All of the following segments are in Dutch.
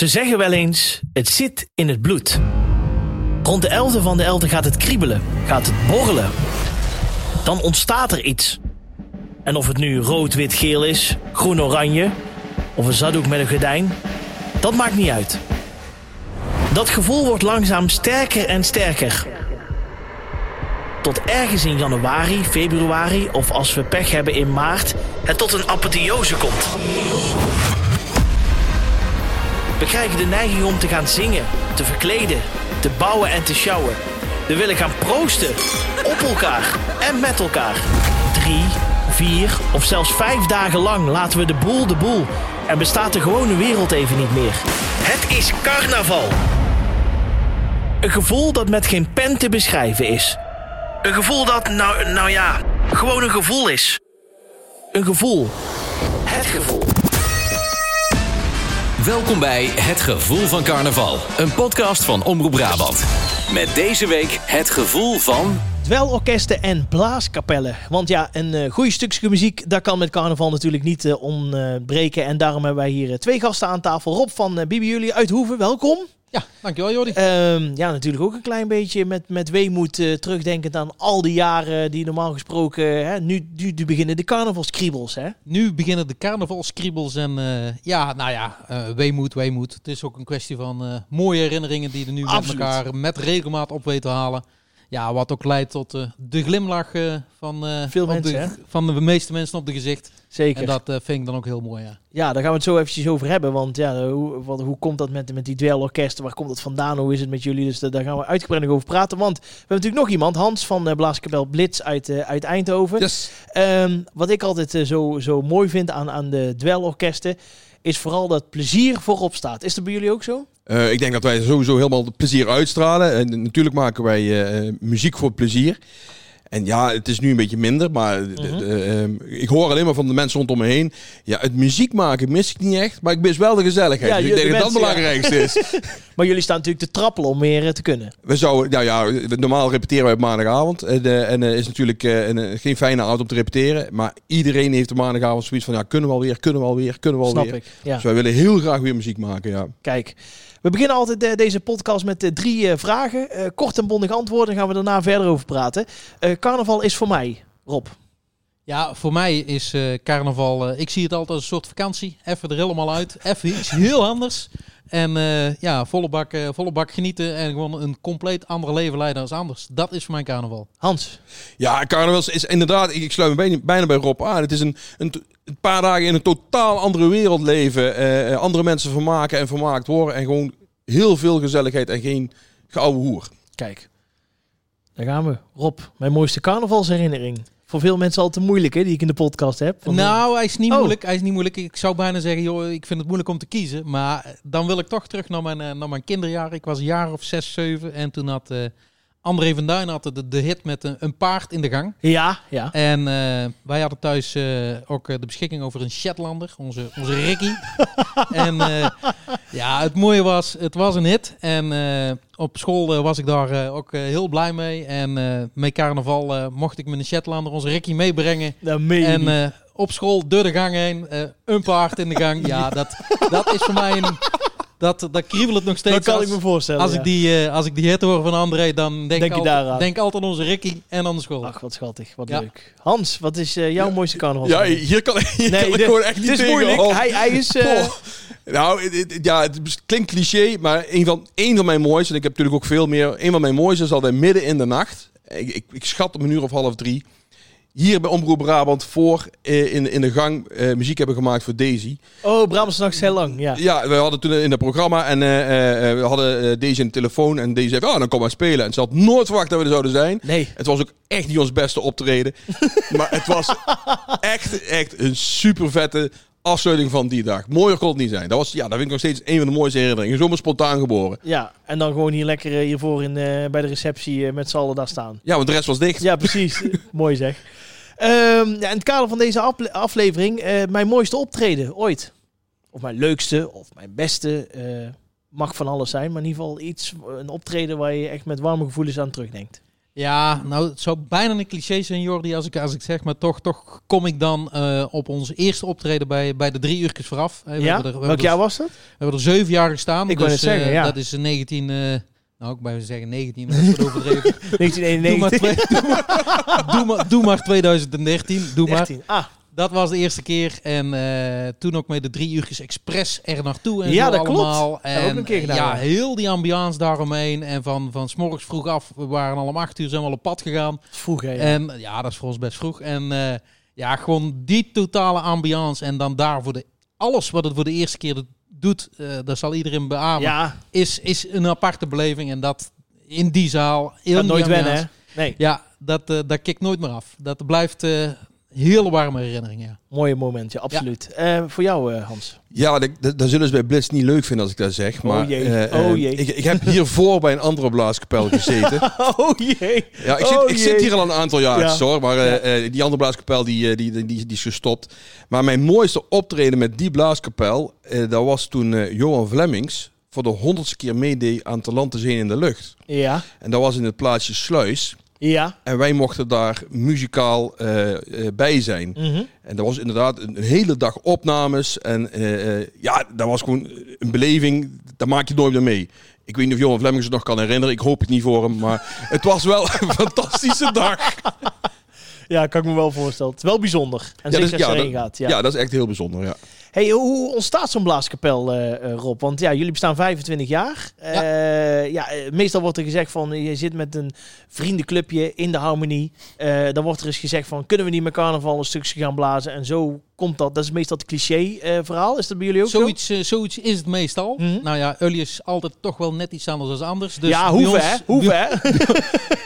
Ze zeggen wel eens, het zit in het bloed. Rond de 11e van de 11 gaat het kriebelen, gaat het borrelen. Dan ontstaat er iets. En of het nu rood, wit, geel is, groen, oranje of een zaddoek met een gordijn, dat maakt niet uit. Dat gevoel wordt langzaam sterker en sterker. Tot ergens in januari, februari of als we pech hebben in maart, het tot een apotheose komt. We krijgen de neiging om te gaan zingen, te verkleden, te bouwen en te sjouwen. We willen gaan proosten. Op elkaar en met elkaar. Drie, vier of zelfs vijf dagen lang laten we de boel de boel. En bestaat de gewone wereld even niet meer. Het is carnaval. Een gevoel dat met geen pen te beschrijven is. Een gevoel dat, nou, nou ja, gewoon een gevoel is. Een gevoel. Het gevoel. Welkom bij Het Gevoel van Carnaval, een podcast van Omroep Brabant. Met deze week het gevoel van. Dwelorkesten en blaaskapellen. Want ja, een uh, goede stukje muziek, dat kan met carnaval natuurlijk niet uh, ontbreken. En daarom hebben wij hier uh, twee gasten aan tafel. Rob van Bibi Jullie uit Hoeven, welkom. Ja, dankjewel Jordi. Um, ja, natuurlijk ook een klein beetje met, met weemoed uh, terugdenkend aan al die jaren die normaal gesproken... Hè, nu, nu, nu beginnen de carnavalskriebels, hè? Nu beginnen de carnavalskriebels en uh, ja, nou ja, uh, weemoed, weemoed. Het is ook een kwestie van mooie herinneringen die er nu Absoluut. met elkaar met regelmaat op weten te halen. Ja, wat ook leidt tot de glimlach van, Veel mensen, de, van de meeste mensen op de gezicht. Zeker. En dat vind ik dan ook heel mooi, ja. Ja, daar gaan we het zo eventjes over hebben. Want ja, hoe, wat, hoe komt dat met, met die dwelorkesten? Waar komt dat vandaan? Hoe is het met jullie? Dus daar gaan we uitgebreid over praten. Want we hebben natuurlijk nog iemand. Hans van uh, Blaaskapel Blitz uit, uit Eindhoven. Yes. Um, wat ik altijd zo, zo mooi vind aan, aan de dwelorkesten... is vooral dat plezier voorop staat. Is dat bij jullie ook zo? Uh, ik denk dat wij sowieso helemaal plezier uitstralen. En natuurlijk maken wij uh, muziek voor plezier. En ja, het is nu een beetje minder, maar mm -hmm. de, de, uh, ik hoor alleen maar van de mensen rondom me heen. Ja, het muziek maken mis ik niet echt, maar ik mis wel de gezelligheid. Ja, dus ik denk dat dat het belangrijkste ja. is. maar jullie staan natuurlijk te trappelen om meer te kunnen. We zouden, nou ja, normaal repeteren wij op maandagavond. En, uh, en uh, is natuurlijk een, geen fijne avond om te repeteren. Maar iedereen heeft de maandagavond zoiets van, ja, kunnen we alweer, kunnen we alweer, kunnen we alweer. Snap ik, ja. Dus wij willen heel graag weer muziek maken, ja. Kijk. We beginnen altijd uh, deze podcast met uh, drie uh, vragen. kort en bondig antwoorden. gaan we daarna verder over praten. carnaval is voor mij, Rob. Ja, voor mij is carnaval... ik zie het altijd als een soort vakantie. Even er helemaal uit. Even iets heel anders. En ja, volle bak, volle bak genieten. En gewoon een compleet ander leven leiden als anders. Dat is voor mij carnaval. Hans? Ja, carnaval is inderdaad... Ik sluit me bijna bij Rob aan. Het is een... een een paar dagen in een totaal andere wereld leven. Uh, andere mensen vermaken en vermaakt worden. En gewoon heel veel gezelligheid en geen geouwe hoer. Kijk, daar gaan we. Rob, mijn mooiste carnavalsherinnering. Voor veel mensen al te moeilijk, hè, die ik in de podcast heb. Van nou, hij is niet oh. moeilijk. Hij is niet moeilijk. Ik zou bijna zeggen, joh, ik vind het moeilijk om te kiezen. Maar dan wil ik toch terug naar mijn, naar mijn kinderjaren. Ik was een jaar of zes, zeven. En toen had... Uh, André van Duin had de, de hit met een, een, paard in de gang. Ja, ja. En uh, wij hadden thuis uh, ook de beschikking over een Shetlander, onze, onze Ricky. en uh, ja, het mooie was, het was een hit. En op school was ik daar ook heel blij mee. En met carnaval mocht ik een Shetlander onze Ricky meebrengen. Dat meen en op school door de gang heen, een paard in de gang. Ja, dat, dat is voor mij een dat, dat kriebelt het nog steeds. Dat kan als, ik me voorstellen. Als, ja. ik die, uh, als ik die hit hoor van André, dan denk, denk ik altijd, denk altijd aan onze Ricky en aan de school. Ach, wat schattig. Wat ja. leuk. Hans, wat is uh, jouw ja. mooiste carnaval? Ja, hier kan, hier nee, kan de, ik gewoon echt niet Het is moeilijk. Hij, hij is... Uh... Nou, het, het, ja, het klinkt cliché, maar een van, een van mijn mooiste, en ik heb natuurlijk ook veel meer, een van mijn mooiste is altijd midden in de nacht. Ik, ik, ik schat om een uur of half drie hier bij Omroep Brabant voor uh, in, in de gang uh, muziek hebben gemaakt voor Daisy. Oh, Brabant s'nachts heel lang, ja. Ja, we hadden toen in het programma en uh, we hadden Daisy in de telefoon en Daisy zei, oh, dan kom maar spelen. En ze had nooit verwacht dat we er zouden zijn. Nee. Het was ook echt niet ons beste optreden. maar het was echt, echt een super vette afsluiting van die dag. Mooier kon het niet zijn. Dat, was, ja, dat vind ik nog steeds een van de mooiste herinneringen. Zomaar spontaan geboren. Ja, en dan gewoon hier lekker hiervoor in, uh, bij de receptie uh, met z'n allen daar staan. Ja, want de rest was dicht. Ja, precies. Mooi zeg. Um, ja, in het kader van deze afle aflevering, uh, mijn mooiste optreden ooit. Of mijn leukste, of mijn beste. mag van alles zijn, maar in ieder geval iets, een optreden waar je echt met warme gevoelens aan terugdenkt. Ja, nou, het zou bijna een cliché zijn, Jordi, als ik, als ik zeg, maar toch, toch kom ik dan eh, op onze eerste optreden bij, bij de drie uurtjes vooraf. Eh, We ja? er, we Welk jaar was dat? we hebben er zeven jaar gestaan. Ik dus net zeggen, eh, ja. dat is in 19, eh, nou, ik bij zeggen 19, maar dat is overdreven. doe, maar 1991. twee, doe, maar, doe, maar, doe maar 2013, doe maar. 13. Ah, Dat was de eerste keer. En eh, toen ook met de drie uurtjes expres er naartoe en Ja, dat klopt. allemaal. Hebben we ook En een keer gedaan, ja, ja. heel die ambiance daaromheen. En van, van s morgens vroeg af, we waren al om acht uur, zijn we al op pad gegaan. vroeg hè. ja. En ja, dat is voor ons best vroeg. En eh, ja, gewoon die totale ambiance. En dan daar voor de, alles wat het voor de eerste keer doet, eh dat zal iedereen beamen. ja, Is, is een aparte beleving. En dat in die zaal. die nooit wennen hè. Nee, Ja, dat, eh dat kikt nooit meer af. Dat blijft eh hele warme herinneringen. Ja. mooie momentje, absoluut. Eh, voor jou eh, Hans. Ja, dat, zullen ze bij Blitz niet leuk vinden als ik dat zeg. Maar jee, eh, oh eh, jee. Ik, ik heb hiervoor bij een andere blaaskapel gezeten. Oh jee. Ja, ik, zit, Oh, ik jee. zit hier al een aantal jaar, Ja. hoor. Maar eh, eh, die andere blaaskapel die, die, die, die, die is gestopt. Maar mijn mooiste optreden met die blaaskapel, eh, dat was toen Johan Vlemmings voor de honderdste keer meedeed aan Talent te Zee in de Lucht. Ja, En dat was in het plaatsje Sluis. Ja. En wij mochten daar muzikaal eh, eh, bij zijn. Mhm. En dat was inderdaad een, een hele dag opnames. En eh, ja, dat was gewoon een beleving. Daar maak je nooit meer mee. Ik weet niet of Johan Vlemmings het nog kan herinneren. Ik hoop het niet voor hem. Maar het was wel een fantastische dag. Ja, kan ik me wel voorstellen. Het is wel bijzonder. En Ja, zeker dus- als je dat- gaat. Ja. Ja. dat is echt heel bijzonder. Ja. Hey, hoe ontstaat zo'n blaaskapel, eh, eh, Rob? Want ja, jullie bestaan 25 jaar. Ja. Eh, ja, meestal wordt er gezegd van, je zit met een vriendenclubje in de harmonie. Dan wordt er eens gezegd van, kunnen we niet met carnaval een stukje gaan blazen? En zo komt dat. Dat is meestal het cliché eh, verhaal. Is dat bij jullie ook zo? Zoiets, eh, zoiets is het meestal. Mhm. Nou ja, Ully is altijd toch wel net iets anders dan anders. Dus ja, bij hoe ons- ver? Hoe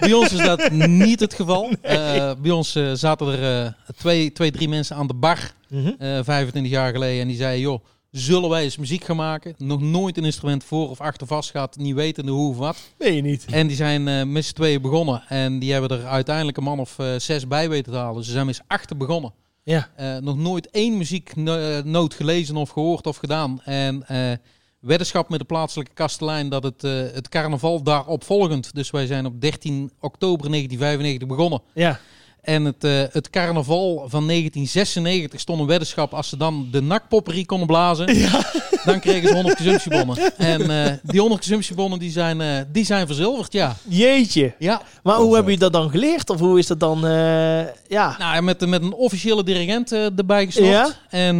bij- ons is dat niet het geval. Eh, bij ons zaten er twee, twee, drie mensen aan de bar eh 25 jaar geleden. En die zeiden, joh, zullen wij eens muziek gaan maken? Nog nooit een instrument voor of achter vast gehad. Niet wetende hoe of wat. Nee, niet. En die zijn met z'n tweeën begonnen. En die hebben er uiteindelijk een man of zes bij weten te halen. Ze zijn met z'n achter begonnen. Ja. Eh, nog nooit één muzieknoot gelezen of gehoord of gedaan. En eh, weddenschap met de plaatselijke kastelein dat het, eh, het carnaval daarop volgend. Dus wij zijn op 13 oktober 1995 begonnen. Ja. En het, eh, het carnaval van 1996 stond een weddenschap. Als ze dan de nakpopperie konden blazen, dan kregen ze 100 consumptiebonnen. En eh, die 100 consumptiebonnen die zijn, eh, die zijn verzilverd, ja. Jeetje. ja. Maar hoe hebben jullie dat dan geleerd? Of hoe is dat dan... ja. Nou, met, met een officiële dirigent erbij gesnopt. Ja? En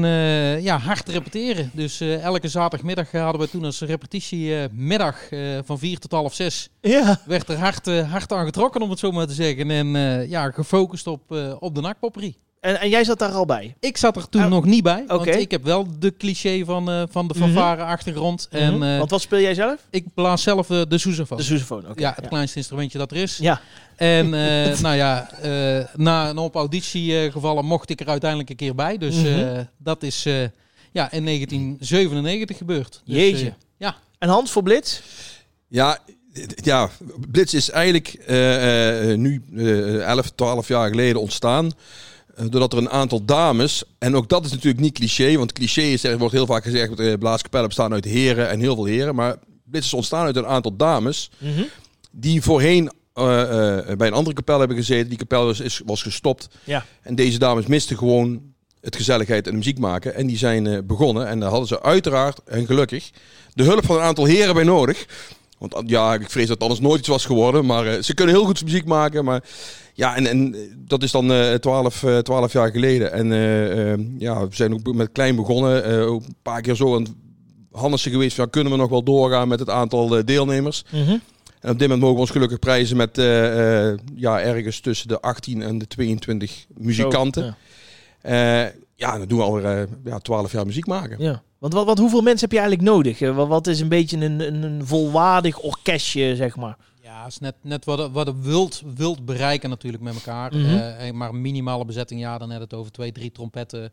ja, hard repeteren. Dus elke zaterdagmiddag hadden we toen als repetitiemiddag van 4 tot half 6. Ja. Werd er hard, hard aan getrokken, om het zo maar te zeggen. En ja, gefocust op, eh, op de nakpopperie. En, en jij zat daar al bij? Ik zat er toen Oh, nog niet bij. oké. Want ik heb wel de cliché van, eh, van de Mhm. fanfare achtergrond. En Mhm. eh, Want wat speel jij zelf? ik blaas zelf de sousaphone. De sousaphone, oké. ja, het kleinste instrumentje dat er is. Ja. En eh, nou ja, eh, na een op auditiegevallen mocht ik er uiteindelijk een keer bij. Dus Mhm. eh, dat is eh, ja, in 1997 gebeurd. Dus, Jeetje. eh, ja, En Hans voor Blitz? Ja, ja, Blitz is eigenlijk eh, eh, nu eh 11, 12 jaar geleden ontstaan. eh, doordat er een aantal dames, en ook dat is natuurlijk niet cliché, want cliché is, er wordt heel vaak gezegd, uh, blaaskapellen bestaan uit heren en heel veel heren. Maar Blitz is ontstaan uit een aantal dames die voorheen bij een andere kapel hebben gezeten. Die kapel was, is, was gestopt. Ja. En deze dames misten gewoon het gezelligheid en de muziek maken. En die zijn begonnen. En daar hadden ze uiteraard, en gelukkig, de hulp van een aantal heren bij nodig. Want ja, ik vrees dat het anders nooit iets was geworden. Maar eh, ze kunnen heel goed muziek maken. Maar ja, en, en eh, dat is dan eh 12, eh, 12 jaar geleden. En eh, eh, ja, we zijn ook met klein begonnen. eh, ook een paar keer zo aan Hannessen geweest. Van, ja, kunnen we nog wel doorgaan met het aantal eh, deelnemers? Mhm. En op dit moment mogen we ons gelukkig prijzen met eh, eh, ja, ergens tussen de 18 en de 22 muzikanten. Ja. Ja, dan doen we alweer eh, ja, 12 jaar muziek maken. Ja. Want wat, wat, hoeveel mensen heb je eigenlijk nodig? Eh, Wat, wat is een beetje een, een, een volwaardig orkestje, zeg maar? ja is net, net wat, wat het wilt, wilt bereiken natuurlijk met elkaar. Eh, maar een minimale bezetting, ja, dan net het over twee, drie trompetten,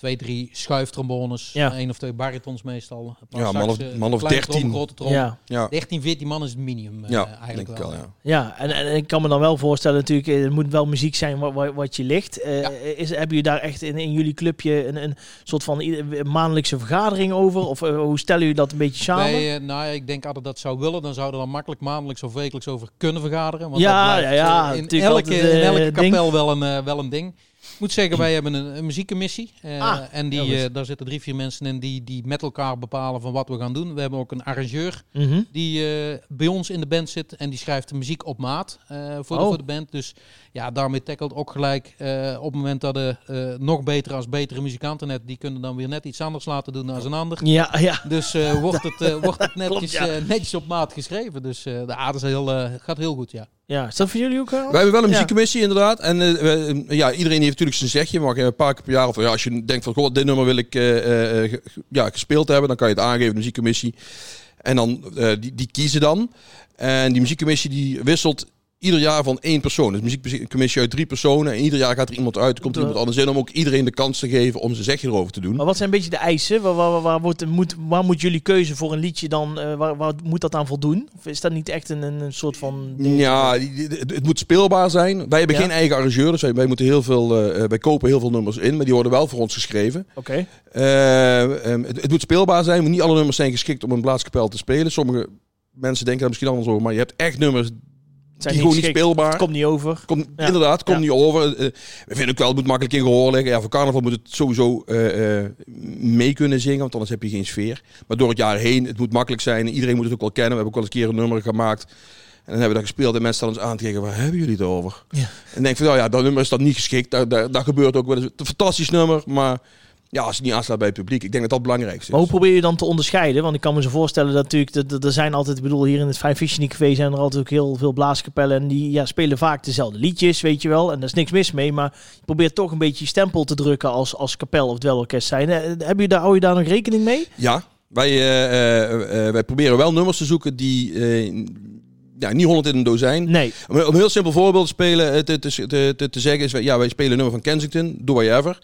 twee, drie schuiftrombones. Ja. één of twee baritons meestal. Een paar Ja, man of- man of kleine 13. trom, grote trom. Ja. Ja, 13, 14 man is het minimum eh, ja eigenlijk denk ik wel. ja. Ja, en, en ik kan me dan wel voorstellen natuurlijk, eh, het moet wel muziek zijn wat, wat, wat je ligt. Eh, Ja. is, hebben jullie daar echt in, in jullie clubje een, een soort van ieder- maandelijkse vergadering over? Of eh, hoe stellen jullie dat een beetje samen? Wij, eh, nou ja, ik denk altijd dat zou willen, dan zouden we er makkelijk maandelijks of wekelijks over kunnen vergaderen. Want Ja, dat blijft, ja, ja, eh, in natuurlijk elke, altijd, in eh, elke ding. kapel wel een, eh, wel een ding. Ik moet zeggen, wij hebben een, een muziekcommissie. eh, Ah, en die, eh, daar zitten drie, vier mensen in die, die met elkaar bepalen van wat we gaan doen. We hebben ook een arrangeur Mhm. die eh, bij ons in de band zit en die schrijft de muziek op maat voor, de, Oh. voor de band. Dus ja, daarmee tackelt ook gelijk op het moment dat de eh, nog betere als betere muzikanten net, die kunnen dan weer net iets anders laten doen dan een ander. Ja, ja. Dus wordt, het, wordt het netjes, Klopt, ja. netjes op maat geschreven. Dus de aarde is heel, gaat heel goed, ja. Ja. Is dat voor jullie ook? eh, Wij hebben wel een muziekcommissie inderdaad. En eh, we- ja, iedereen heeft natuurlijk zijn zegje. Maar een paar keer per jaar, of ja, als je denkt van, goh, dit nummer wil ik eh, eh, eh, ja, gespeeld hebben, dan kan je het aangeven, de muziekcommissie. En dan, eh, die, die kiezen dan. En die muziekcommissie die wisselt ieder jaar van één persoon. Dus muziekcommissie uit drie personen. En ieder jaar gaat er iemand uit, er komt er iemand anders in, om ook iedereen de kans te geven om zijn zegje erover te doen. Maar wat zijn een beetje de eisen? Waar, waar, waar, wordt, moet, waar moet jullie keuze voor een liedje dan, eh, waar, waar moet dat aan voldoen? Of is dat niet echt een, een, soort van... ding? Ja, het, het moet speelbaar zijn. Wij hebben Ja. geen eigen arrangeur, dus wij, wij moeten heel veel, eh, wij kopen heel veel nummers in, maar die worden wel voor ons geschreven. Oké. Eh, ehm, het, het moet speelbaar zijn. Niet alle nummers zijn geschikt om een blaadskapel te spelen. Sommige mensen denken daar misschien anders over, maar je hebt echt nummers zijn die gewoon niet speelbaar. Het komt niet over. Komt, Ja. Inderdaad, komt Ja. niet over. Eh, we vinden ook wel, het moet makkelijk in gehoor liggen. Ja, voor carnaval moet het sowieso eh, eh, mee kunnen zingen, want anders heb je geen sfeer. Maar door het jaar heen, het moet makkelijk zijn. Iedereen moet het ook wel kennen. We hebben ook wel eens een keer een nummer gemaakt. En dan hebben we dat gespeeld en mensen staan ons aan te kijken, waar hebben jullie het over? Ja. En denk van, nou ja, dat nummer is dan niet geschikt. Dat, dat, dat gebeurt ook wel eens. Het een fantastisch nummer, maar ja, als het niet aanslaat bij het publiek, ik denk dat dat het belangrijkste Maar is. hoe probeer je dan te onderscheiden? Want ik kan me zo voorstellen dat natuurlijk, dat- dat er zijn altijd, ik bedoel, hier in het Fijn Fishing Café zijn er altijd ook heel veel blaaskapellen en die ja, spelen vaak dezelfde liedjes, weet je wel. En daar is niks mis mee, maar je probeert toch een beetje je stempel te drukken als, als kapel of dwelorkest zijn. Eh, Heb je daar, hou je daar nog rekening mee? Ja, wij, eh, eh, eh, wij proberen wel nummers te zoeken die eh, ja, niet honderd in een dozijn. Nee. Om, een heel simpel voorbeeld te, spelen, eh, te, te, te, te zeggen is, ja, wij spelen een nummer van Kensington, Do I Ever.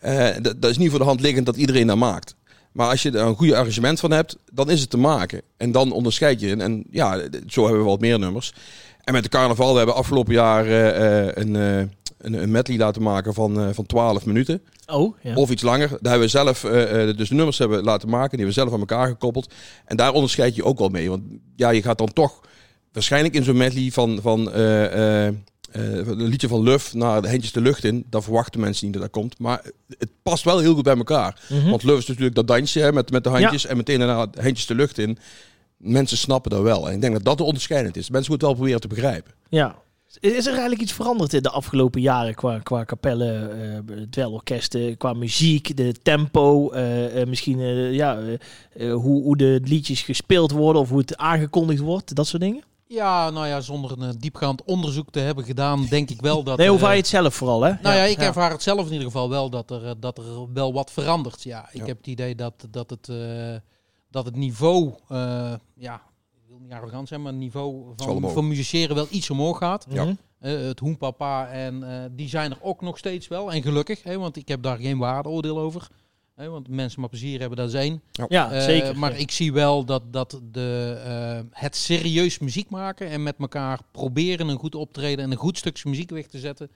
Eh, dat, dat is niet voor de hand liggend dat iedereen dat maakt. Maar als je er een goede arrangement van hebt, dan is het te maken. En dan onderscheid je. En, ja, zo hebben we wat meer nummers. En met de carnaval, we hebben afgelopen jaar eh, eh, een, eh, een, een medley laten maken van, van 12 minuten. Oh, ja. Of iets langer. Daar hebben we zelf, dus de nummers hebben laten maken. Die hebben we zelf aan elkaar gekoppeld. En daar onderscheid je ook wel mee. Want ja, je gaat dan toch waarschijnlijk in zo'n medley van, van eh, een liedje van Luf naar de Handjes de Lucht in. Dan verwachten mensen niet dat dat komt. Maar het past wel heel goed bij elkaar. Mhm. Want Luf is natuurlijk dat dansje hè, met, met de handjes. En meteen daarna de Handjes de Lucht in. Mensen snappen dat wel. En ik denk dat dat de onderscheidend is. Mensen moeten wel proberen te begrijpen. Ja. Is er eigenlijk iets veranderd in de afgelopen jaren qua, qua kapellen, eh dwelorkesten, qua muziek, de tempo, eh, misschien ja, hoe, hoe de liedjes gespeeld worden of hoe het aangekondigd wordt, dat soort dingen? Ja, nou ja, zonder een eh, diepgaand onderzoek te hebben gedaan, denk ik wel dat... Nee, hoe eh, vaar je het zelf vooral, hè? Nou ja, ik ervaar het zelf in ieder geval wel dat er, eh, dat er wel wat verandert. Ja, ik Ja. heb het idee dat, dat, het, eh, dat het niveau, eh, ja, ik wil niet arrogant zijn, maar het niveau van, van musiceren wel iets omhoog gaat. Ja. Mhm. Eh, het Hoenpapa en eh, die zijn er ook nog steeds wel. En gelukkig, hè, want ik heb daar geen waardeoordeel over. Hè, want mensen maar plezier hebben, dat is één. Ja, Eh, zeker. Maar Ja. ik zie wel dat, dat de, eh, het serieus muziek maken en met elkaar proberen een goed optreden en een goed stukje muziek weg te zetten,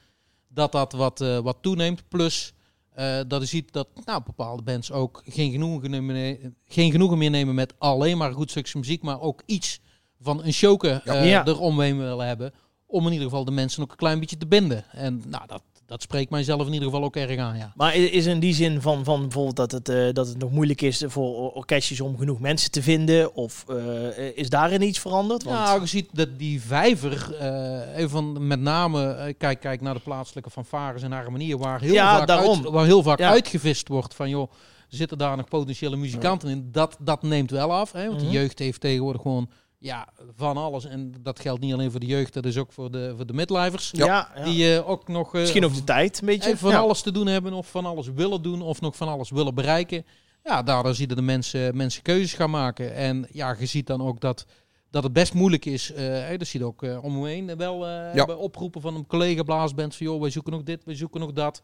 dat dat wat, eh, wat toeneemt. Plus eh, dat je ziet dat nou, bepaalde bands ook geen genoegen, nemen, geen genoegen meer nemen met alleen maar een goed stukje muziek, maar ook iets van een showke eh, Ja. eromheen willen hebben. Om in ieder geval de mensen ook een klein beetje te binden. En nou, dat, dat spreekt mijzelf in ieder geval ook erg aan, ja. Maar is in die zin van, van bijvoorbeeld dat het, eh, dat het nog moeilijk is voor or- orkestjes om genoeg mensen te vinden? Of eh, is daarin iets veranderd? Want, Nou, je ziet dat die vijver, eh, even van, met name, kijk, kijk naar de plaatselijke fanfares en harmonieën, waar heel Ja, vaak, daarom. uit, waar heel vaak Ja. uitgevist wordt van, joh, zitten daar nog potentiële muzikanten in? Dat, dat neemt wel af, hè, want Mhm. de jeugd heeft tegenwoordig gewoon, ja, van alles. En dat geldt niet alleen voor de jeugd, dat is ook voor de, voor de midlifers. ja, ja. Die eh, ook nog... eh, Misschien ook de tijd, een beetje. van Ja. alles te doen hebben, of van alles willen doen, of nog van alles willen bereiken. Ja, daardoor zie je de mensen, mensen keuzes gaan maken. En ja, je ziet dan ook dat, dat het best moeilijk is. eh hè, dat zie je ook eh, om me heen wel eh, bij oproepen van een collega blaasband van joh, wij zoeken nog dit, wij zoeken nog dat.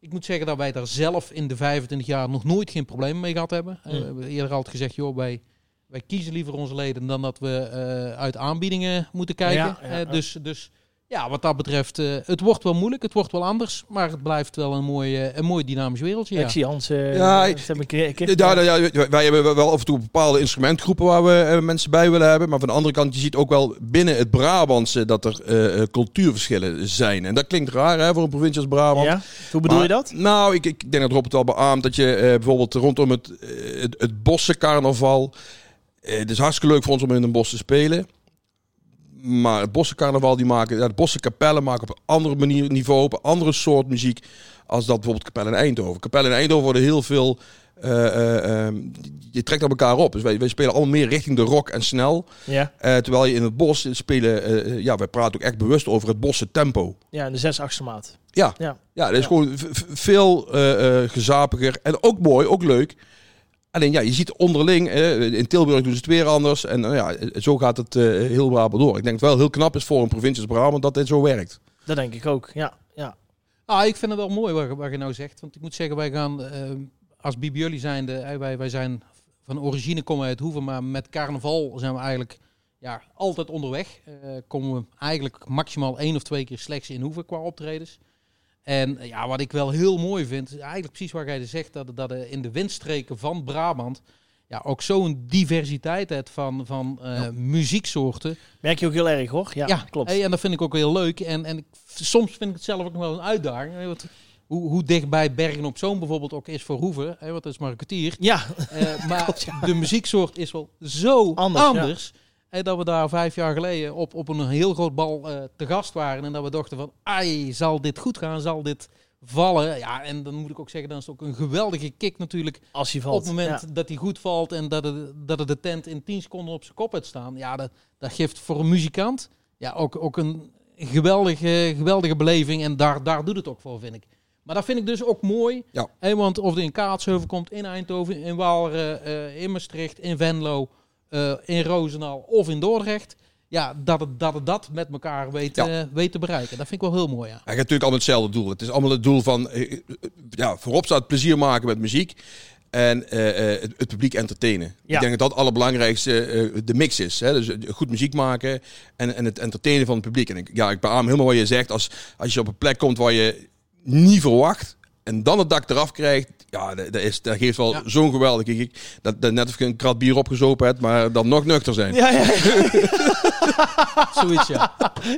Ik moet zeggen dat wij daar zelf in de 25 jaar nog nooit geen probleem mee gehad hebben. Mm. we hebben eerder altijd gezegd, joh, wij, wij kiezen liever onze leden dan dat we eh, uit aanbiedingen moeten kijken. Ja, ja, Eh. Dus, dus ja, wat dat betreft, eh, het wordt wel moeilijk, het wordt wel anders. Maar het blijft wel een mooi, een mooi dynamisch wereldje. Ja. Ik zie Hans. eh Ja, ja, ik- heb ik, ik, Ja, ja, wij- hebben wel af en toe bepaalde instrumentgroepen waar we mensen bij willen hebben. Maar van de andere kant, je ziet ook wel binnen het Brabantse dat er cultuurverschillen zijn. En dat klinkt raar hè, voor een provincie als Brabant. Ja? Hoe bedoel Maar- je dat? Nou, ik, ik denk dat Rob het wel beaamt dat je eh, bijvoorbeeld rondom het, het, het bossencarnaval... eh, het is hartstikke leuk voor ons om in een bos te spelen. Maar het bossencarnaval, die maken, ja, de bossenkapellen maken op een andere manier niveau, op een andere soort muziek als dat bijvoorbeeld kapellen in Eindhoven. Kapellen in Eindhoven worden heel veel, eh, eh, ehm, je trekt aan elkaar op. Dus wij, wij spelen allemaal meer richting de rock en snel. Ja, terwijl je in het bos spelen, ja, wij praten ook echt bewust over het bosse tempo. ja de 6 achtste maat. Ja, Ja. ja, dat is Ja. gewoon veel gezapiger. En ook mooi, ook leuk. Alleen ja, je ziet onderling, in Tilburg doen ze het weer anders. En nou ja, zo gaat het eh, heel Brabant door. Ik denk het wel heel knap is voor een provincie als Brabant dat dit zo werkt. Dat denk ik ook. Ja, ja. Ah, ik vind het wel mooi wat, je- wat je nou zegt. Want ik moet zeggen, wij gaan eh, als Bibioli zijnde, eh, wij, wij zijn van origine komen we uit Hoeven, maar met carnaval zijn we eigenlijk ja, altijd onderweg. Eh, komen we eigenlijk maximaal één of twee keer slechts in Hoeven qua optredens. En eh, ja, wat ik wel heel mooi vind, is eigenlijk precies wat jij zegt, dat, dat er in de windstreken van Brabant ja, ook zo'n diversiteit hebt van, van eh, muzieksoorten. Merk je ook heel erg hoor. Ja, klopt. Hey, en dat vind ik ook heel leuk. En, en ik, soms vind ik het zelf ook nog wel een uitdaging. Hoe, hoe dichtbij Bergen op Zoom bijvoorbeeld ook is voor Hoeven. Hè, want dat is kwartier. Ja, Eh, maar de muzieksoort is wel zo Anders, anders. Dat we daar vijf jaar geleden op, op een heel groot bal eh, te gast waren. En dat we dachten van, ai, zal dit goed gaan? Zal dit vallen? Ja, en dan moet ik ook zeggen, dan is het ook een geweldige kick natuurlijk. als je valt. Op het moment Ja. dat hij goed valt en dat het, dat het de tent in 10 seconden op zijn kop heeft staan. Ja, dat, dat geeft voor een muzikant ja, ook, ook een geweldige, geweldige beleving. En daar, daar doet het ook voor, vind ik. Maar dat vind ik dus ook mooi. Ja. Hè, want of het in Kaatsheuvel komt, in Eindhoven, in Waalre, eh, in Maastricht, in Venlo, eh, in Roosendaal of in Dordrecht. Ja, dat het dat, het dat met elkaar weet, Ja. eh, weet te bereiken. Dat vind ik wel heel mooi, ja. Hij gaat natuurlijk allemaal hetzelfde doel. Het is allemaal het doel van, eh, ja, voorop staat plezier maken met muziek. En eh, eh, het, het publiek entertainen. Ja. Ik denk dat dat het allerbelangrijkste eh, de mix is. Hè? Dus goed muziek maken en, en het entertainen van het publiek. En ik, ja, ik beaam helemaal wat je zegt. Als, als je op een plek komt waar je niet verwacht en dan het dak eraf krijgt. Ja, dat, dat is, dat geeft wel Ja. zo'n geweldige kick. Dat, dat net of je een krat bier opgezopen hebt, maar dan nog nuchter zijn. Ja, ja, Zoiets, ja.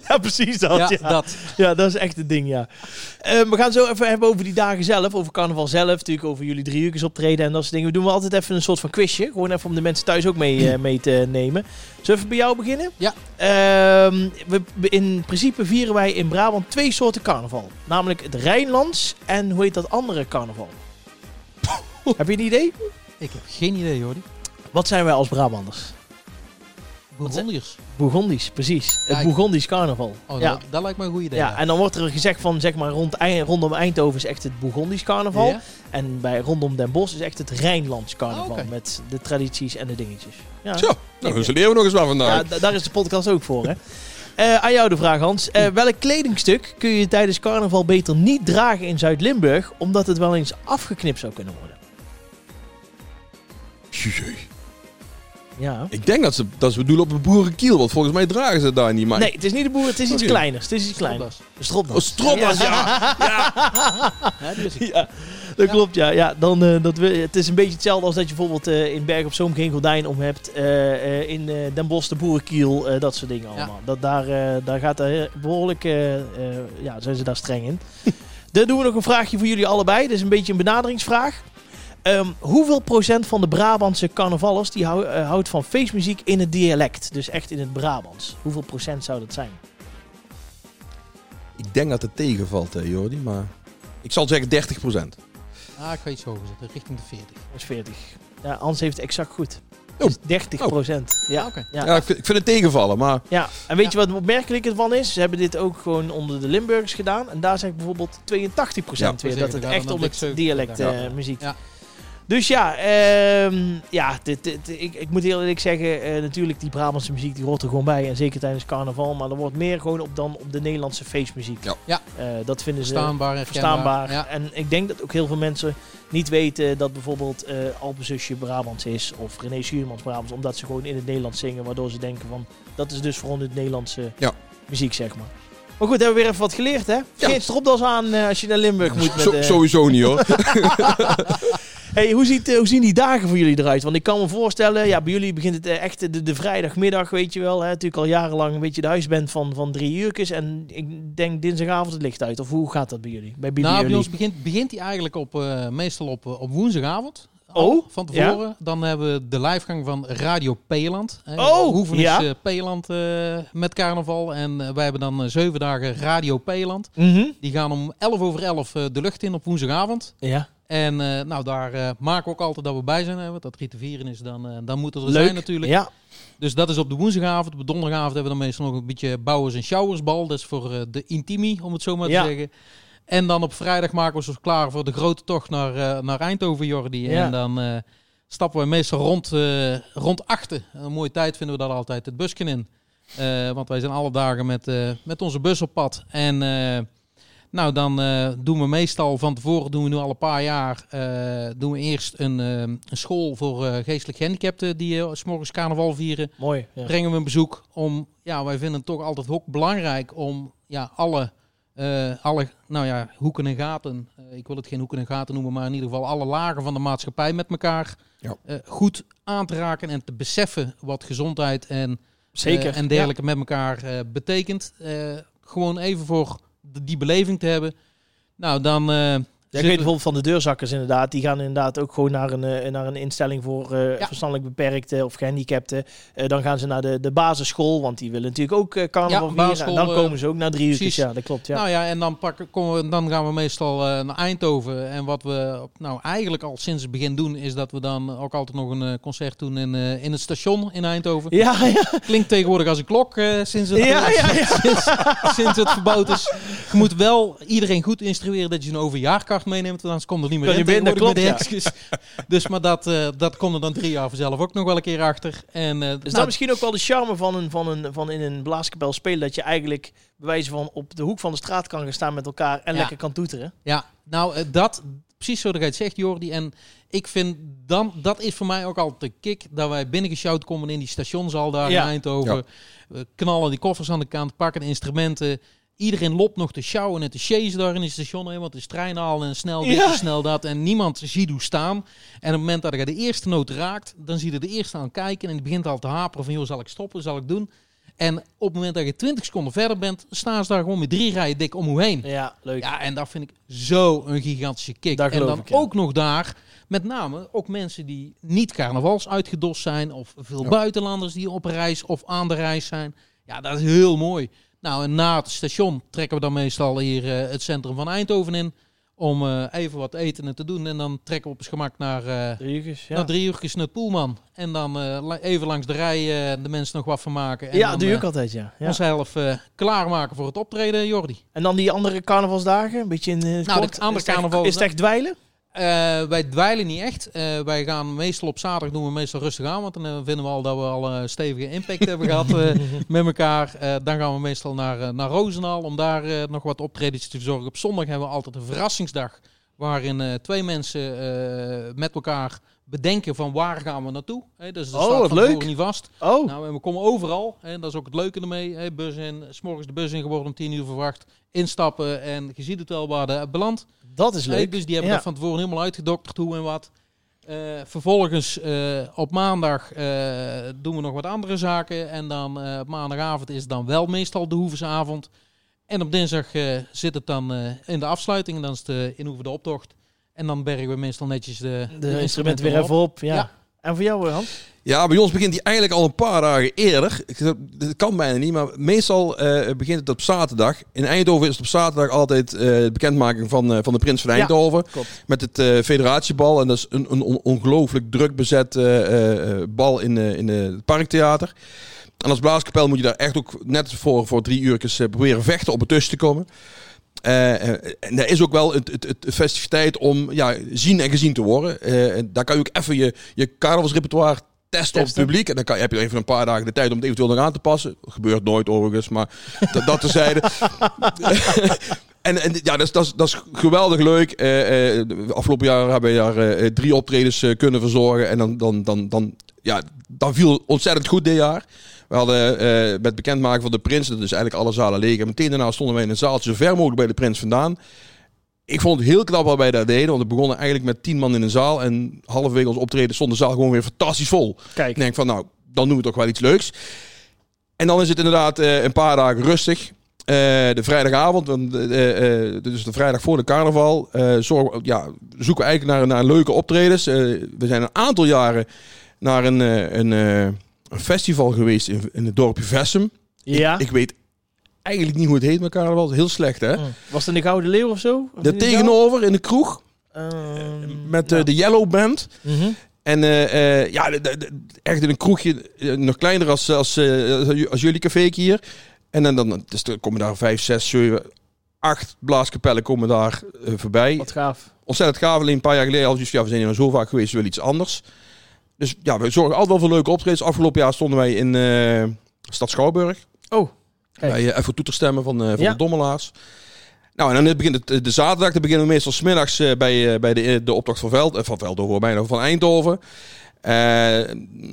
ja, precies dat. Ja, Ja, dat. Ja, dat is echt het ding, ja. Eh, we gaan zo even hebben over die dagen zelf, over carnaval zelf, natuurlijk over jullie drie uur optreden en dat soort dingen. We doen wel altijd even een soort van quizje, gewoon even om de mensen thuis ook mee, eh, mee te nemen. Zullen we even bij jou beginnen? Ja. Ehm, we, we- in principe vieren wij in Brabant twee soorten carnaval. Namelijk het Rijnlands en hoe heet dat andere carnaval? Heb je een idee? Ik heb geen idee, hoor. Wat zijn wij als Brabanders? Bourgondiërs. Bourgondisch, precies. Ja, het Bourgondisch carnaval. Oh, ja. dat, dat lijkt me een goed idee. Ja, en dan wordt er gezegd van, zeg maar, rond, Ei- rondom Eindhoven is echt het Bourgondisch carnaval. Ja? En bij rondom Den Bosch is echt het Rijnlands carnaval. Ah, met de tradities en de dingetjes. Ja, Zo, nou, leren we nog eens wat vandaag. da- daar is de podcast ook voor, hè. Eh, aan jou de vraag, Hans. Eh, welk kledingstuk kun je tijdens carnaval beter niet dragen in Zuid-Limburg, omdat het wel eens afgeknipt zou kunnen worden? Jee. Ja. Ik denk dat ze, dat ze bedoelen op een boerenkiel, want volgens mij dragen ze daar niet. Maar Nee, het is niet de boer, het is iets Oké. kleiners. Het is iets kleiners. Stropdas. Een stropdas. Oh, stropdas, ja. Ja, die is het. Ja, dat klopt. Ja, ja dan, eh, dat we, het is een beetje hetzelfde als dat je bijvoorbeeld eh, in Berg op Zoom geen gordijn om hebt. eh, eh, in eh, Den Bosch de boerenkiel, eh, dat soort dingen allemaal. Dat, daar, eh, daar gaat er heel- behoorlijk, eh, eh, ja, zijn ze daar streng in. Dan doen we nog een vraagje voor jullie allebei. Dit is een beetje een benaderingsvraag. Ehm, hoeveel procent van de Brabantse carnavallers die hou- eh, houdt van feestmuziek in het dialect? Dus echt in het Brabants. Hoeveel procent zou dat zijn? Ik denk dat het tegenvalt, hè, Jordi, maar... Ik zal zeggen 30% Ah, ik ga iets hoger zetten, richting de 40. Dat is 40. Ja, Hans heeft het exact goed. Oh. Is 30 procent. Ja. oké. Ja. Ja, ik vind, ik vind het tegenvallen, maar... Ja, en weet je wat opmerkelijk ervan is? Ze hebben dit ook gewoon onder de Limburgers gedaan. En daar zegt bijvoorbeeld 82% Ja, weer dat het echt om het 70 dialect eh, Ja. muziek. Dus ja, ehm, ja dit, dit- ik, ik moet heel eerlijk zeggen, eh, natuurlijk die Brabantse muziek die hoort er gewoon bij. En zeker tijdens carnaval. Maar er wordt meer gewoon op dan op de Nederlandse feestmuziek. Ja. Ja. Eh, dat vinden ze Verstaanbaar. Ja. En ik denk dat ook heel veel mensen niet weten dat bijvoorbeeld eh Alpenzusje Brabants is. Of René Schuurmans Brabants. Omdat ze gewoon in het Nederlands zingen. Waardoor ze denken van, dat is dus voor het Nederlandse Ja. muziek, zeg maar. Maar goed, hebben we weer even wat geleerd, hè? Geen stropdas aan als je naar Limburg moet. Met, Sowieso niet hoor. Hey, hoe, ziet, eh, hoe zien die dagen voor jullie eruit? Want ik kan me voorstellen, ja, bij jullie begint het eh, echt de, de vrijdagmiddag, weet je wel. Hè? Natuurlijk al jarenlang een beetje de huisband van, van drie uurtjes. En ik denk dinsdagavond het licht uit. Of hoe gaat dat bij jullie? Bij, bij Nou, bij jullie? ons begint, begint hij eigenlijk op, eh, meestal op, op woensdagavond. Oh, van tevoren. Dan hebben we de livegang van Radio Peeland. Oh, Hoeven is eh, Peeland met carnaval. En wij hebben dan zeven dagen Radio Peeland. Mhm. Die gaan om 11 over 11 eh, de lucht in op woensdagavond. Ja. En eh, nou, daar eh, maken we ook altijd dat we bij zijn. Hè, want dat Riet te vieren is, dan, eh, dan moeten we er Leuk. zijn natuurlijk. Ja. Dus dat is op de woensdagavond. Op de donderdagavond hebben we dan meestal nog een beetje bouwers en showersbal. Dat is voor de intimi, om het zo maar Ja. te zeggen. En dan op vrijdag maken we ons klaar voor de grote tocht naar, naar Eindhoven, Jordi. Ja. En dan stappen we meestal rond, rond achten. Een mooie tijd vinden we dat altijd, het busje in. Want wij zijn alle dagen met, met onze bus op pad. En nou, dan eh, doen we meestal van tevoren, doen we nu al een paar jaar, eh, doen we eerst een, eh, een school voor eh, geestelijk gehandicapten die s morgens carnaval vieren Mooi. Ja. brengen we een bezoek om, ja, wij vinden het toch altijd ook belangrijk om ja, alle, eh, alle nou ja, hoeken en gaten, ik wil het geen hoeken en gaten noemen, maar in ieder geval alle lagen van de maatschappij met elkaar Ja. eh, goed aan te raken en te beseffen wat gezondheid en, Zeker. en dergelijke met elkaar eh, betekent. Eh, gewoon even voor die beleving te hebben. Nou, dan... Ja, ik weet bijvoorbeeld van de deurzakkers inderdaad. Die gaan inderdaad ook gewoon naar een, eh, naar een instelling voor eh, Ja. verstandelijk beperkten of gehandicapten. Eh, dan gaan ze naar de, de basisschool, want die willen natuurlijk ook eh carnaval Ja, vieren. En basisschool, dan komen ze ook naar drie uur. Ja, dat klopt. Ja. Nou ja, en dan, pakken, komen dan gaan we meestal naar Eindhoven. En wat we nou eigenlijk al sinds het begin doen, is dat we dan ook altijd nog een concert doen in, in het station in Eindhoven. ja, ja. Klinkt tegenwoordig als een klok sinds, het, Ja, ja, ja. Sinds, sinds het verbouwd is. Je moet wel iedereen goed instrueren dat je een overjaarkaart meeneemt, want anders komt er niet meer Kan in met klopt, de hekjes. Dus maar dat, eh, dat komt er dan drie jaar vanzelf ook nog wel een keer achter. En, eh, Is nou, dat misschien ook wel de charme van, een, van, een, van in een blaaskapel spelen? Dat je eigenlijk bij wijze van op de hoek van de straat kan gaan staan met elkaar en Ja. lekker kan toeteren. Ja, nou eh, dat, precies zoals jij het zegt Jordi. En ik vind dan, dat is voor mij ook altijd de kick, dat wij binnengesjouwd komen in die stationzaal daar Ja. in Eindhoven. Ja. We knallen die koffers aan de kant, pakken de instrumenten. Iedereen loopt nog te sjouwen en te chasen daar in het station. Hè, want het is trein halen en snel dit Ja. en snel dat. En niemand ziet hoe staan. En op het moment dat je de eerste noot raakt, dan zie je de eerste aan kijken. En die begint al te haperen van, joh, zal ik stoppen, zal ik doen? En op het moment dat je 20 seconden verder bent, staan ze daar gewoon met drie rijen dik om hoe heen. Ja, leuk. Ja, en dat vind ik zo een gigantische kick. En dan ik, ja. ook nog daar, met name ook mensen die niet carnavals uitgedost zijn, of veel Ja. buitenlanders die op reis of aan de reis zijn. Ja, dat is heel mooi. Nou, en na het station trekken we dan meestal hier eh, het centrum van Eindhoven in. Om eh, even wat eten en te doen. En dan trekken we op het gemak naar, eh Drie uurtjes, ja. naar drie uurtjes naar het Poelman. En dan even langs de rij de mensen nog wat van maken. En ja, dan, doe ook altijd, ja. ja. onszelf klaarmaken voor het optreden, Jordi. En dan die andere carnavalsdagen, een beetje in het Nou, kort. de andere is het echt- carnaval- Is het echt dweilen? Eh, wij dweilen niet echt. Eh, wij gaan meestal op zaterdag doen we meestal rustig aan. Want dan eh, vinden we al dat we al een stevige impact hebben gehad eh, met elkaar. Dan gaan we meestal naar, naar Roosendaal om daar nog wat optredens te verzorgen. Op zondag hebben we altijd een verrassingsdag. Waarin twee mensen met elkaar bedenken van waar gaan we naartoe. Hè, dus dat Oh, staat van leuk. niet vast. Oh, Nou, en we komen overal. En dat is ook het leuke ermee. Hè, bus in, s'morgens de bus in geworden om tien uur verwacht. Instappen en je ziet het wel waar de belandt. Dat is leuk. dus die hebben dat van tevoren helemaal uitgedokterd hoe en wat. Eh, vervolgens eh, op maandag eh, doen we nog wat andere zaken. En dan op maandagavond is het dan wel meestal de hoevensavond. En op dinsdag zit het dan in de afsluiting. En dan is het de in Hoeven de optocht. En dan bergen we meestal netjes de, De, instrumenten weer even op. Ja. Ja. En voor jou, Hans? Ja, bij ons begint die eigenlijk al een paar dagen eerder. Dat kan bijna niet, maar meestal eh, begint het op zaterdag. In Eindhoven is het op zaterdag altijd eh, de bekendmaking van, eh, van de Prins van Eindhoven. Met het eh, federatiebal. En dat is een, een on- ongelooflijk druk bezet eh, eh, eh, bal in, eh, in eh, het Parktheater. En als blaaskapel moet je daar echt ook net voor, voor drie eh, proberen vechten op het tussen te komen. Eh, en er is ook wel het, het, het festiviteit om ja, zien en gezien te worden. En daar kan je ook even je, je carnavalsrepertoire testen op het Testen. publiek. En dan kan, heb je even een paar dagen de tijd om het eventueel nog aan te passen. Gebeurt nooit overigens, maar dat, dat terzijde. en, en ja, dat is, dat, is, dat is geweldig leuk. Afgelopen jaar hebben we daar drie optredens kunnen verzorgen. En dan, dan, dan, dan, ja, dan viel ontzettend goed dit jaar. We hadden eh, met bekendmaken van de Prins, dat is eigenlijk alle zalen leeg. En meteen daarna stonden wij in een zaaltje zo ver mogelijk bij de Prins vandaan. Ik vond het heel knap wat wij daar deden, want we begonnen eigenlijk met tien man in een zaal. En halverwege ons optreden stond de zaal gewoon weer fantastisch vol. Kijk. Ik denk van, nou, dan doen we toch wel iets leuks. En dan is het inderdaad eh, een paar dagen rustig. Eh, de vrijdagavond, dus de vrijdag voor de carnaval, zorgen, ja, zoeken we eigenlijk naar, naar leuke optredens. We zijn een aantal jaren naar een, een, een festival geweest in, in het dorpje Vessem. Ja. Ik weet eigenlijk niet hoe het heet met carnaval. Heel slecht, hè? Hm. Was het in de Gouden Leeuw of zo? Of de tegenover in de kroeg Ehm, met eh, ja. de Yellow Band. Mhm. En eh, eh, ja, de- de- echt in een kroegje, eh, nog kleiner als, als, eh, als jullie cafeetje hier. En dan, dan dus er komen daar vijf, zes, zeven, acht blaaskapellen komen daar eh, voorbij. Wat gaaf. Ontzettend gaaf. Alleen een paar jaar geleden hadden we, ja, we zijn hier zo vaak geweest, we willen iets anders. Dus ja, we zorgen altijd wel voor leuke optredens. Afgelopen jaar stonden wij in eh, Stad Schouwburg. Oh, kijk. Bij uh, even toeterstemmen van, eh van Ja. de Dommelaars. Nou, en dan begint het, de zaterdag. Dan beginnen we meestal smiddags bij, bij de, de optocht van Veld. van Veldhoven, bijna van Eindhoven. Eh,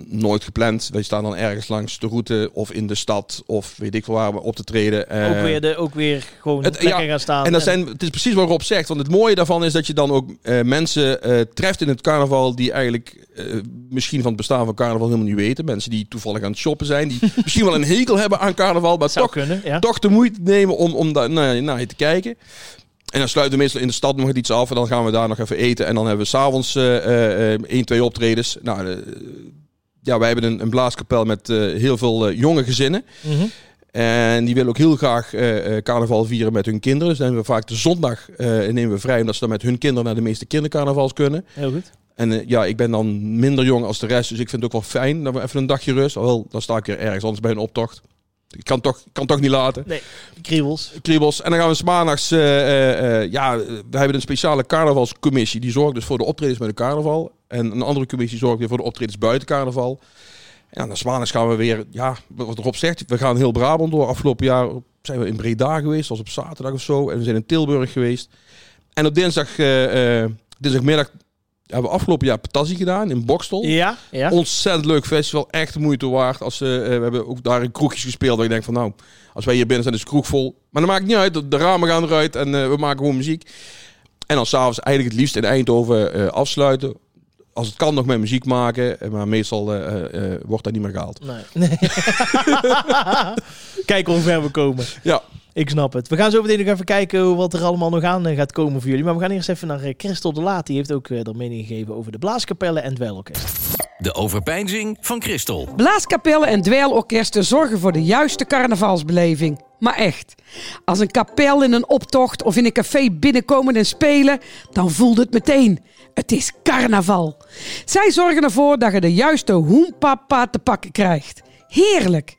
nooit gepland. Wij staan dan ergens langs de route of in de stad of weet ik veel waar we op te treden. Eh, ook, weer de, ook weer gewoon het- lekker ja, gaan staan. en dat zijn, het is precies wat Rob zegt. Want het mooie daarvan is dat je dan ook eh, mensen treft in het carnaval die eigenlijk misschien van het bestaan van carnaval helemaal niet weten. Mensen die toevallig aan het shoppen zijn. Die misschien wel een hekel hebben aan carnaval, maar toch kunnen, ja. toch de moeite nemen om, om daar naar, naar je te kijken. En dan sluiten we meestal in de stad nog iets af. En dan gaan we daar nog even eten. En dan hebben we s'avonds eh eh, eh, één, twee optredens. Nou, ja, wij hebben een, een blaaskapel met heel veel jonge gezinnen. Mhm. En die willen ook heel graag eh, carnaval vieren met hun kinderen. Dus dan hebben we vaak de zondag eh, nemen we vrij. Omdat ze dan met hun kinderen naar de meeste kindercarnavals kunnen. Heel goed. En ja, ik ben dan minder jong als de rest. Dus ik vind het ook wel fijn dat we even een dagje rust. Alhoewel, dan sta ik weer ergens anders bij een optocht. Ik kan toch, kan toch niet laten. Nee, kriebels. Kriebels. En dan gaan we maandags, eh, eh, eh, ja, we hebben een speciale carnavalscommissie. Die zorgt dus voor de optredens met de carnaval. En een andere commissie zorgt weer voor de optredens buiten carnaval. En dan maandags gaan we weer, ja, wat Rob zegt, we gaan heel Brabant door. Afgelopen jaar zijn we in Breda geweest, als op zaterdag of zo. En we zijn in Tilburg geweest. En op dinsdag, eh, dinsdagmiddag hebben we afgelopen jaar Patassi gedaan in Bokstel. Ja, ja. Ontzettend leuk festival, echt de moeite waard. Als, eh, eh, we hebben ook daar in kroegjes gespeeld. Waar ik denk van nou, als wij hier binnen zijn is de kroeg vol. Maar dat maakt niet uit, de, de ramen gaan eruit en eh, we maken gewoon muziek. En dan s'avonds eigenlijk het liefst in Eindhoven afsluiten. Als het kan nog met muziek maken, eh, maar meestal eh, eh, wordt dat niet meer gehaald. Nee. nee. Kijk hoe ver we komen. Ja, Ik snap het. We gaan zo meteen nog even kijken wat er allemaal nog aan gaat komen voor jullie. Maar we gaan eerst even naar Christel de Laat. Die heeft ook eh, er mening gegeven over de blaaskapellen en het dweilorkest. De overpeinzing van Christel. Blaaskapellen en dweilorkesten zorgen voor de juiste carnavalsbeleving. Maar echt, als een kapel in een optocht of in een café binnenkomen en spelen, dan voelt het meteen. Het is carnaval. Zij zorgen ervoor dat je de juiste hoempapa te pakken krijgt. Heerlijk.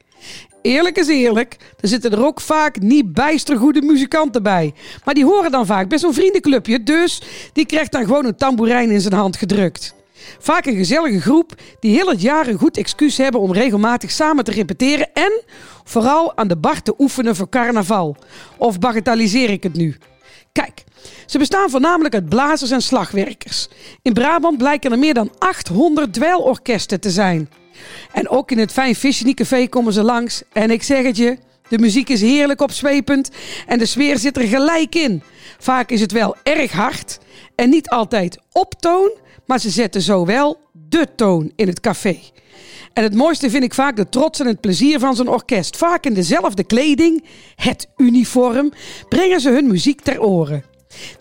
Eerlijk is eerlijk, er zitten er ook vaak niet bijster goede muzikanten bij. Maar die horen dan vaak bij zo'n vriendenclubje, dus die krijgt dan gewoon een tamboerijn in zijn hand gedrukt. Vaak een gezellige groep die heel het jaar een goed excuus hebben om regelmatig samen te repeteren en vooral aan de bar te oefenen voor carnaval. Of bagatelliseer ik het nu? Kijk, ze bestaan voornamelijk uit blazers en slagwerkers. In Brabant blijken er meer dan 800 dweilorkesten te zijn. En ook in het Fijn Café komen ze langs. En ik zeg het je, de muziek is heerlijk opzwepend en de sfeer zit er gelijk in. Vaak is het wel erg hard en niet altijd op toon, maar ze zetten zo wel de toon in het café. En het mooiste vind ik vaak de trots en het plezier van zo'n orkest. Vaak in dezelfde kleding, het uniform, brengen ze hun muziek ter oren.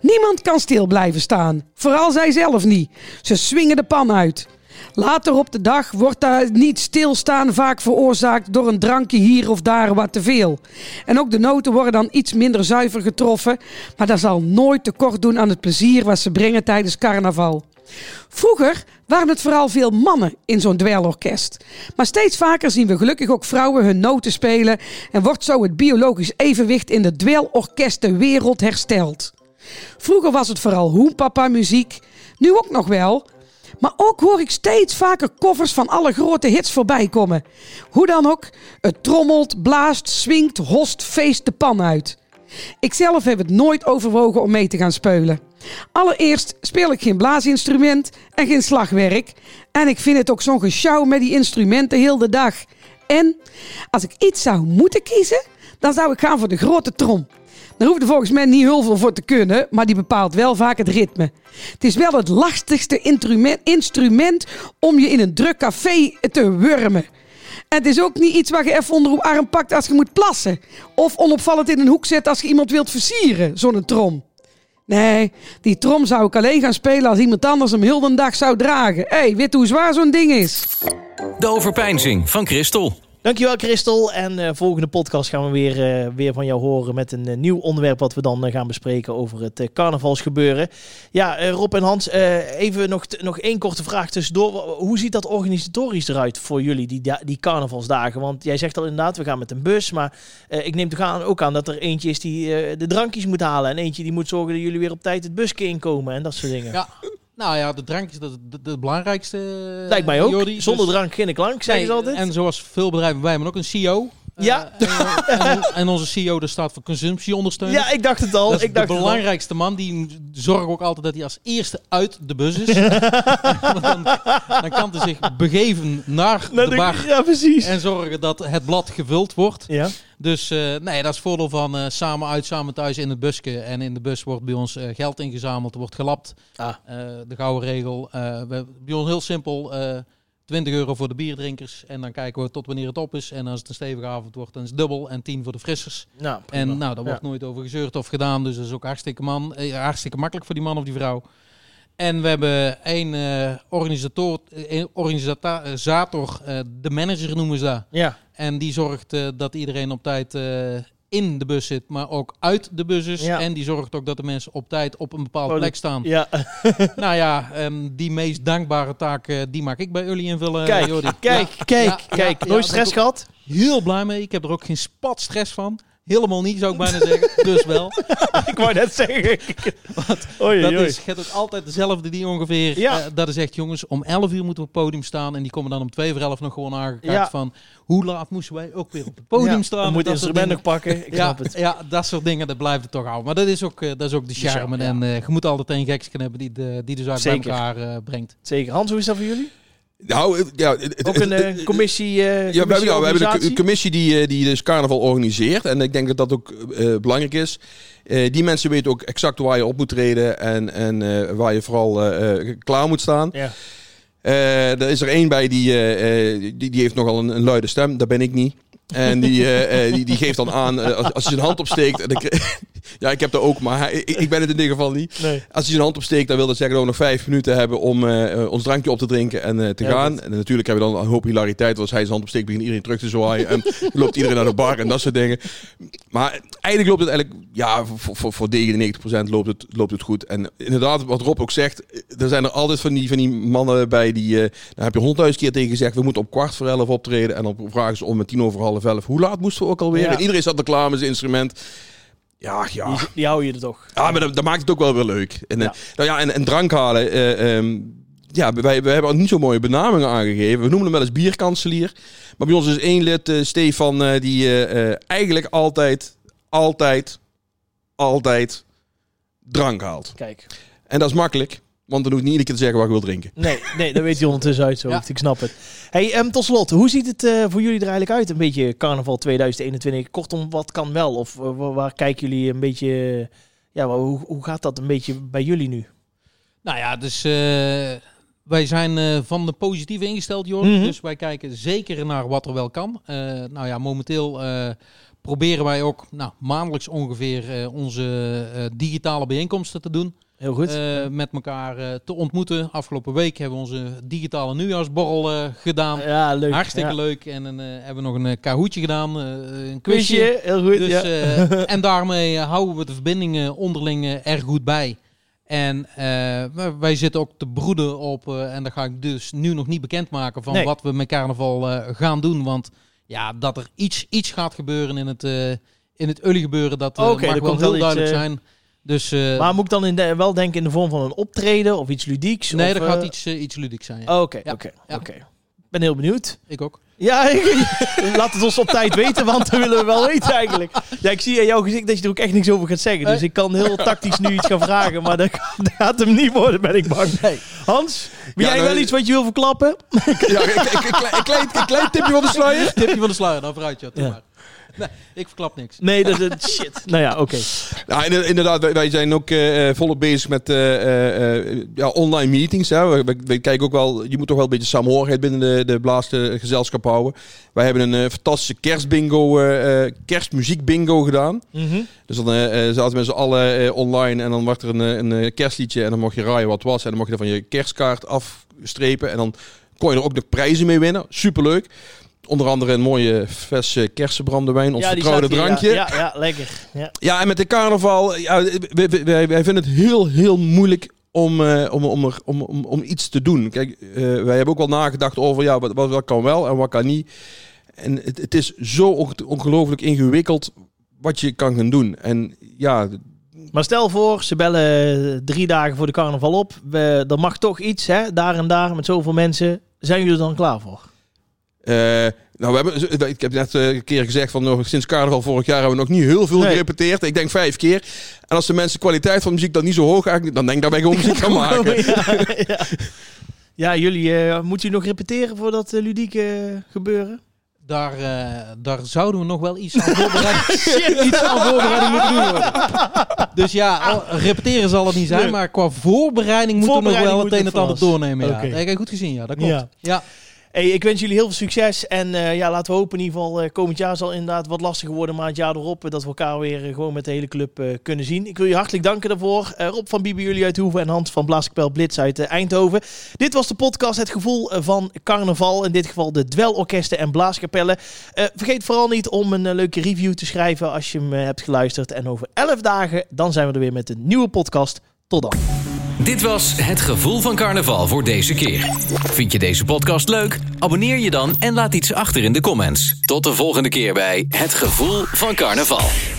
Niemand kan stil blijven staan, vooral zij zelf niet. Ze swingen de pan uit. Later op de dag wordt daar niet stilstaan vaak veroorzaakt door een drankje hier of daar wat te veel. En ook de noten worden dan iets minder zuiver getroffen, maar dat zal nooit tekort doen aan het plezier wat ze brengen tijdens carnaval. Vroeger waren het vooral veel mannen in zo'n dweilorkest. Maar steeds vaker zien we gelukkig ook vrouwen hun noten spelen en wordt zo het biologisch evenwicht in de dweilorkestenwereld hersteld. Vroeger was het vooral hoenpapa muziek, nu ook nog wel. Maar ook hoor ik steeds vaker covers van alle grote hits voorbij komen. Hoe dan ook, het trommelt, blaast, swingt, host, feest de pan uit. Ik zelf heb het nooit overwogen om mee te gaan spelen. Allereerst speel ik geen blaasinstrument en geen slagwerk. En ik vind het ook zo'n gesjouw met die instrumenten heel de dag. En als ik iets zou moeten kiezen, dan zou ik gaan voor de grote trom. Daar hoeft er volgens mij niet heel veel voor te kunnen, maar die bepaalt wel vaak het ritme. Het is wel het lastigste instrument, instrument om je in een druk café te wurmen. En het is ook niet iets waar je even onder uw arm pakt als je moet plassen. Of onopvallend in een hoek zet als je iemand wilt versieren, zo'n trom. Nee, die trom zou ik alleen gaan spelen als iemand anders hem heel de dag zou dragen. Hé, hey, weet hoe zwaar zo'n ding is? De overpeinzing van Christel. Dankjewel Christel. En uh, volgende podcast gaan we weer, uh, weer van jou horen met een uh, nieuw onderwerp wat we dan gaan bespreken over het carnavalsgebeuren. Ja, Rob en Hans, even nog, nog één korte vraag tussendoor. Hoe ziet dat organisatorisch eruit voor jullie, die, die carnavalsdagen? Want jij zegt al inderdaad, we gaan met een bus. Maar ik neem toch aan, ook aan dat er eentje is die de drankjes moet halen. En eentje die moet zorgen dat jullie weer op tijd het busje inkomen en dat soort dingen. Ja. Nou ja, de drank is het belangrijkste. Lijkt mij ook. Jordi, Zonder dus... drank geen klank, zeggen nee, ze altijd. En zoals veel bedrijven bij hebben ook een CEO. Ja. Uh, en, en, onze CEO daar staat voor consumptieondersteuning. Ja, ik dacht het al. Dat ik dacht de belangrijkste man. Die zorgt ook altijd dat hij als eerste uit de bus is. dan, dan, kan hij zich begeven naar, naar de, bar. Ja, precies. En zorgen dat het blad gevuld wordt. Ja. Dus uh, nee, dat is het voordeel van uh, samen uit, samen thuis in het busje. En in de bus wordt bij ons uh, geld ingezameld, wordt gelapt. Ah. de gouden regel. We, bij ons heel simpel, 20 euro voor de bierdrinkers. En dan kijken we tot wanneer het op is. En als het een stevige avond wordt, dan is het dubbel. En 10 voor de frissers. Nou, en nou, daar wordt nooit over gezeurd of gedaan. Dus dat is ook hartstikke, man, hartstikke makkelijk voor die man of die vrouw. En we hebben één uh, organisator, organisator uh, de manager noemen ze dat. Ja. En die zorgt dat iedereen op tijd in de bus zit, maar ook uit de bus is. Ja. En die zorgt ook dat de mensen op tijd op een bepaalde oh, plek staan. Ja. nou ja, um, die meest dankbare taak, die maak ik bij jullie invullen. Kijk, Jordi. kijk, ja. kijk, kijk. Nooit stress gehad? Heel blij mee. Ik heb er ook geen spat stress van. Helemaal niet, zou ik bijna zeggen. Dus wel. ik wou net zeggen. Oei, dat oei. is het ook altijd dezelfde die ongeveer. Ja. Uh, dat is echt, jongens, om 11 uur moeten we op het podium staan. En die komen dan om 2 voor 11 nog gewoon aangekaart ja. van... Hoe laat moesten wij ook weer op het podium ja, staan? Dan moet instrument nog pakken. Ik ja, snap het. Ja, dat soort dingen, dat blijft het toch houden. Maar dat is ook, uh, dat is ook de charme. En uh, je moet altijd een gekske hebben die de, die de zaak bij elkaar brengt. Zeker. Hans, hoe is dat voor jullie? Nou, ja, ook een uh, commissie. Uh, ja, we hebben, ja, we hebben een commissie die, die dus carnaval organiseert. En ik denk dat dat ook uh, belangrijk is. die mensen weten ook exact waar je op moet treden en, en waar je vooral klaar moet staan. Ja. er is er één bij die, die, die heeft nogal een, een luide stem. Dat ben ik niet. En die, uh, die, die, geeft dan aan, uh, als, als hij zijn hand opsteekt. Ik, ja, ik heb dat ook, maar ik, ik, ben het in dit geval niet. Nee. Als hij zijn hand opsteekt, dan wil dat zeggen dat we nog vijf minuten hebben om uh, ons drankje op te drinken en te ja, gaan. En natuurlijk hebben we dan een hoop hilariteit. Als hij zijn hand opsteekt, begint iedereen terug te zwaaien. en loopt iedereen naar de bar en dat soort dingen. Maar eigenlijk loopt het eigenlijk, ja, voor, voor, voor 99% loopt het, loopt het goed. En inderdaad, wat Rob ook zegt, er zijn er altijd van die, van die mannen bij die, daar heb je honderdduizend keer tegen gezegd, we moeten op kwart voor elf optreden. En dan vragen ze om met tien over half elf. Hoe laat moesten we ook alweer? Ja. En iedereen zat er klaar met zijn instrument. Ja, ja. Die, die hou je er toch. Ja, maar dat, dat, maakt het ook wel weer leuk. En, ja. nou ja, en, en drank halen. Uh, um, ja, wij, wij hebben ook niet zo mooie benamingen aangegeven. We noemen hem wel eens bierkanselier. Maar bij ons is één lid, uh, Stefan, uh, die eigenlijk altijd, altijd, altijd drank haalt. Kijk. En dat is makkelijk. Want dan hoeft niet iedere keer te zeggen wat ik wil drinken. Nee, nee dat weet je ondertussen uit zo. Ja. Ik snap het. Hey, um, tot slot, hoe ziet het uh, voor jullie er eigenlijk uit? Een beetje carnaval 2021. Kortom, wat kan wel? Of uh, waar kijken jullie een beetje... Ja, hoe, hoe gaat dat een beetje bij jullie nu? Nou ja, dus uh, wij zijn van de positieve ingesteld, Jorn. Mm -hmm. Dus wij kijken zeker naar wat er wel kan. nou ja, momenteel proberen wij ook nou, maandelijks ongeveer onze digitale bijeenkomsten te doen. Heel goed. Uh, met elkaar uh, te ontmoeten. Afgelopen week hebben we onze digitale nieuwjaarsborrel uh, gedaan. Ja, leuk. Hartstikke ja. leuk. En hebben we nog een kahootje gedaan. een quizje. quizje. Heel goed. Dus, ja. en daarmee houden we de verbindingen onderling erg goed bij. En eh, wij- zitten ook te broeden op, eh, en dat ga ik dus nu nog niet bekendmaken van Nee. wat we met carnaval eh, gaan doen. Want ja, dat er iets, iets gaat gebeuren in het, eh in het Ully gebeuren, dat eh, er mag wel heel iets, duidelijk eh, zijn. Dus eh, Maar moet ik dan in de, wel denken in de vorm van een optreden of iets ludieks? nee, of, dat gaat eh, iets, eh, iets ludieks zijn. Oké, oké, oké. Ik ben heel benieuwd. Ik ook. Ja, laat het ons op tijd weten, want dat willen we wel weten eigenlijk. Ja, ik zie aan jouw gezicht dat je er ook echt niks over gaat zeggen. Dus ik kan heel tactisch nu iets gaan vragen, maar dat, dat gaat hem niet worden, ben ik bang. Hans, ben Ja, jij nou, wel iets wat je wil verklappen? Ja, ik- ik- ik- een klein- klein- tipje van de sluier. Tipje van de sluier, dan vooruit, ja. Ja. maar. Nee, ik verklap niks. Nee, dat is shit. Nou ja, oké. Inder- inderdaad, wij, wij zijn ook eh, eh, volop bezig met eh, ja, online meetings. Hè. We, we- we kijken ook wel, je moet toch wel een beetje samenhorigheid binnen de, de blaaste gezelschap houden. Wij hebben een eh, fantastische kerstbingo, eh eh, kerstmuziekbingo gedaan. Mhm. Dus dan zaten we met z'n allen eh, online en dan werd er een, een kerstliedje en dan mocht je raaien wat het was. En dan mocht je van je kerstkaart afstrepen en dan kon je er ook nog prijzen mee winnen. Superleuk. Onder andere een mooie eh, kersenbrandewijn, ons Ja, vertrouwde hier, drankje. Ja, ja, lekker. Ja. Ja, en met de carnaval, ja, wij, wij- wij, wij vinden het heel, heel moeilijk om, eh, om, om, er, om, om, om iets te doen. Kijk, eh, wij hebben ook wel nagedacht over ja, wat, wat, kan wel en wat kan niet. En het, het is zo onge- ongelooflijk ingewikkeld wat je kan gaan doen. En ja, Maar stel voor, ze bellen drie dagen voor de carnaval op. We, er mag toch iets, hè, daar en daar, met zoveel mensen. Zijn jullie er dan klaar voor? Eh, nou, we hebben, ik heb net eh, een keer gezegd van nog, sinds carnaval vorig jaar hebben we nog niet heel veel Nee. gerepeteerd. Ik denk vijf keer. En als de mensen kwaliteit van muziek dan niet zo hoog eigenlijk, dan denk ik dat wij gewoon muziek gaan maken. ja, ja. ja, jullie, eh, moeten jullie nog repeteren voor dat ludieke gebeuren? Daar, eh, daar zouden we nog wel iets aan voorbereiding, iets aan voorbereiding moeten doen. worden. Dus ja, oh, repeteren zal het niet zijn, Nee. maar qua voorbereiding moeten we nog wel het een en ander doornemen. Ja. Oké. Dat heb ik goed gezien, ja, dat klopt. Ja. Ja. Ik wens jullie heel veel succes. En eh, ja, laten we hopen in ieder geval, eh, komend jaar zal inderdaad wat lastiger worden. Maar het jaar erop, eh, dat we elkaar weer gewoon met de hele club kunnen zien. Ik wil je hartelijk danken daarvoor. Rob van Bibi jullie uit Hoeven en Hans van Blaaskapel Blitz uit Eindhoven. Dit was de podcast Het Gevoel van Carnaval. In dit geval de Dwelorkesten en Blaaskapellen. Vergeet vooral niet om een leuke review te schrijven als je hem hebt geluisterd. En over 11 dagen, dan zijn we er weer met een nieuwe podcast. Tot dan. Dit was Het Gevoel van Carnaval voor deze keer. Vind je deze podcast leuk? Abonneer je dan en laat iets achter in de comments. Tot de volgende keer bij Het Gevoel van Carnaval.